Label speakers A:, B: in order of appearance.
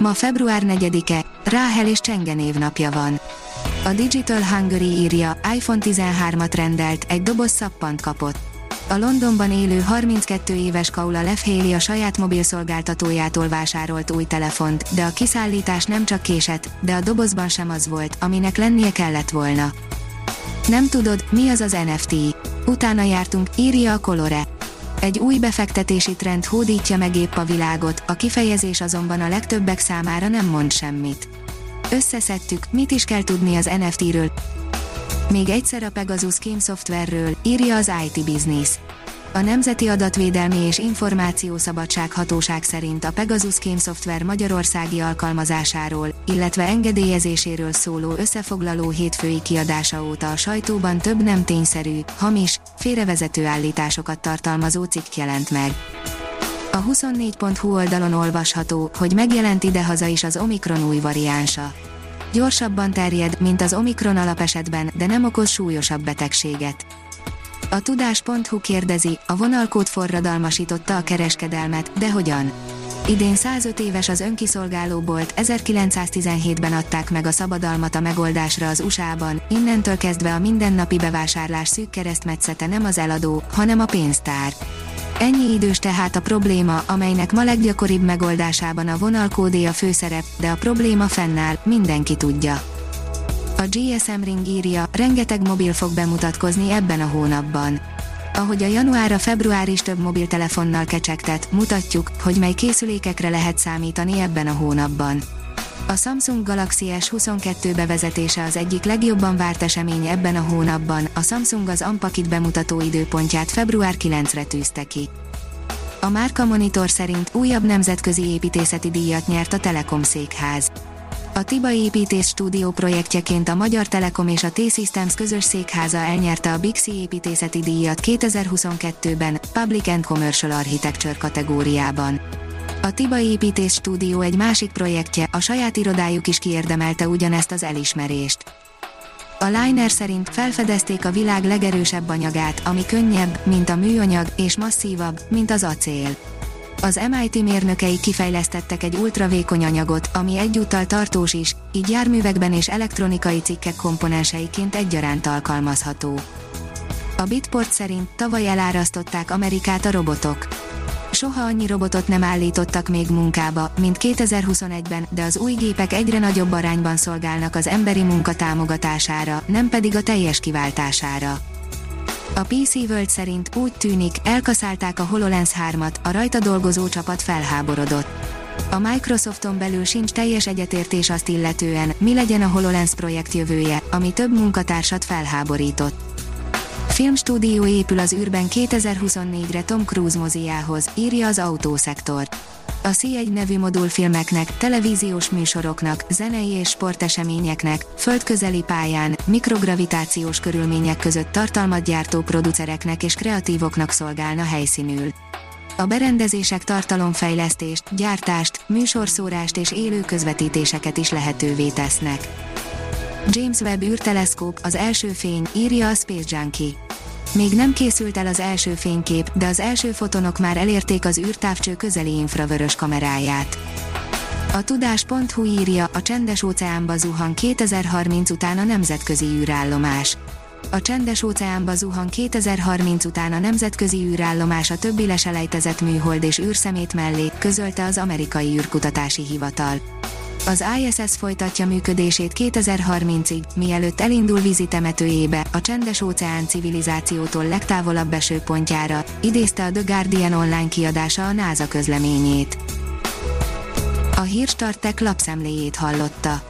A: Ma február 4-e, Ráhel és Csenge névnapja van. A Digital Hungary írja, iPhone 13-at rendelt, egy doboz szappant kapott. A Londonban élő 32 éves Kaula Lefhéli a saját mobilszolgáltatójától vásárolt új telefont, de a kiszállítás nem csak késett, de a dobozban sem az volt, aminek lennie kellett volna. Nem tudod, mi az az NFT? Utána jártunk, írja a Colore. Egy új befektetési trend hódítja meg épp a világot, a kifejezés azonban a legtöbbek számára nem mond semmit. Összeszedtük, mit is kell tudni az NFT-ről. Még egyszer a Pegasus Game Software-ről, írja az IT Business. A Nemzeti Adatvédelmi és Információszabadság Hatóság szerint a Pegasus Game Software magyarországi alkalmazásáról, illetve engedélyezéséről szóló összefoglaló hétfői kiadása óta a sajtóban több nem tényszerű, hamis, félrevezető állításokat tartalmazó cikk jelent meg. A 24.hu oldalon olvasható, hogy megjelent idehaza is az Omikron új variánsa. Gyorsabban terjed, mint az Omikron alapesetben, de nem okoz súlyosabb betegséget. A tudás.hu kérdezi, a vonalkód forradalmasította a kereskedelmet, de hogyan? Idén 105 éves az önkiszolgáló bolt, 1917-ben adták meg a szabadalmat a megoldásra az USA-ban, innentől kezdve a mindennapi bevásárlás szűk keresztmetszete nem az eladó, hanem a pénztár. Ennyi idős tehát a probléma, amelynek ma leggyakoribb megoldásában a vonalkódé a főszerep, de a probléma fennáll, mindenki tudja. A GSM Ring írja, rengeteg mobil fog bemutatkozni ebben a hónapban. Ahogy a január a február is több mobiltelefonnal kecsegtet, mutatjuk, hogy mely készülékekre lehet számítani ebben a hónapban. A Samsung Galaxy S22 bevezetése az egyik legjobban várt esemény ebben a hónapban, a Samsung az Ampakit bemutató időpontját február 9-re tűzte ki. A Márka Monitor szerint újabb nemzetközi építészeti díjat nyert a Telekom székház. A Tiba Építés Stúdió projektjeként a Magyar Telekom és a T-Systems közös székháza elnyerte a Bixi építészeti díjat 2022-ben, Public and Commercial Architecture kategóriában. A Tiba Építés Stúdió egy másik projektje, a saját irodájuk is kiérdemelte ugyanezt az elismerést. A Liner szerint felfedezték a világ legerősebb anyagát, ami könnyebb, mint a műanyag, és masszívabb, mint az acél. Az MIT mérnökei kifejlesztettek egy ultravékony anyagot, ami egyúttal tartós is, így járművekben és elektronikai cikkek komponenseiként egyaránt alkalmazható. A Bitport szerint tavaly elárasztották Amerikát a robotok soha annyi robotot nem állítottak még munkába, mint 2021-ben, de az új gépek egyre nagyobb arányban szolgálnak az emberi munka támogatására, nem pedig a teljes kiváltására. A PC World szerint úgy tűnik, elkaszálták a HoloLens 3-at, a rajta dolgozó csapat felháborodott. A Microsofton belül sincs teljes egyetértés azt illetően, mi legyen a HoloLens projekt jövője, ami több munkatársat felháborított. Filmstúdió épül az űrben 2024-re Tom Cruise moziához, írja az autószektor. A C1 nevű modulfilmeknek, televíziós műsoroknak, zenei és sporteseményeknek, földközeli pályán, mikrogravitációs körülmények között tartalmat gyártó producereknek és kreatívoknak szolgálna helyszínül. A berendezések tartalomfejlesztést, gyártást, műsorszórást és élő közvetítéseket is lehetővé tesznek. James Webb űrteleszkóp, az első fény, írja a Space Junkie. Még nem készült el az első fénykép, de az első fotonok már elérték az űrtávcső közeli infravörös kameráját. A tudás.hu írja, a csendes óceánba zuhan 2030 után a nemzetközi űrállomás. A csendes óceánba zuhan 2030 után a nemzetközi űrállomás a többi leselejtezett műhold és űrszemét mellé, közölte az amerikai űrkutatási hivatal. Az ISS folytatja működését 2030-ig, mielőtt elindul vízitemetőjébe, a csendes óceán civilizációtól legtávolabb esőpontjára, idézte a The Guardian online kiadása a NASA közleményét. A hírstartek lapszemléjét hallotta.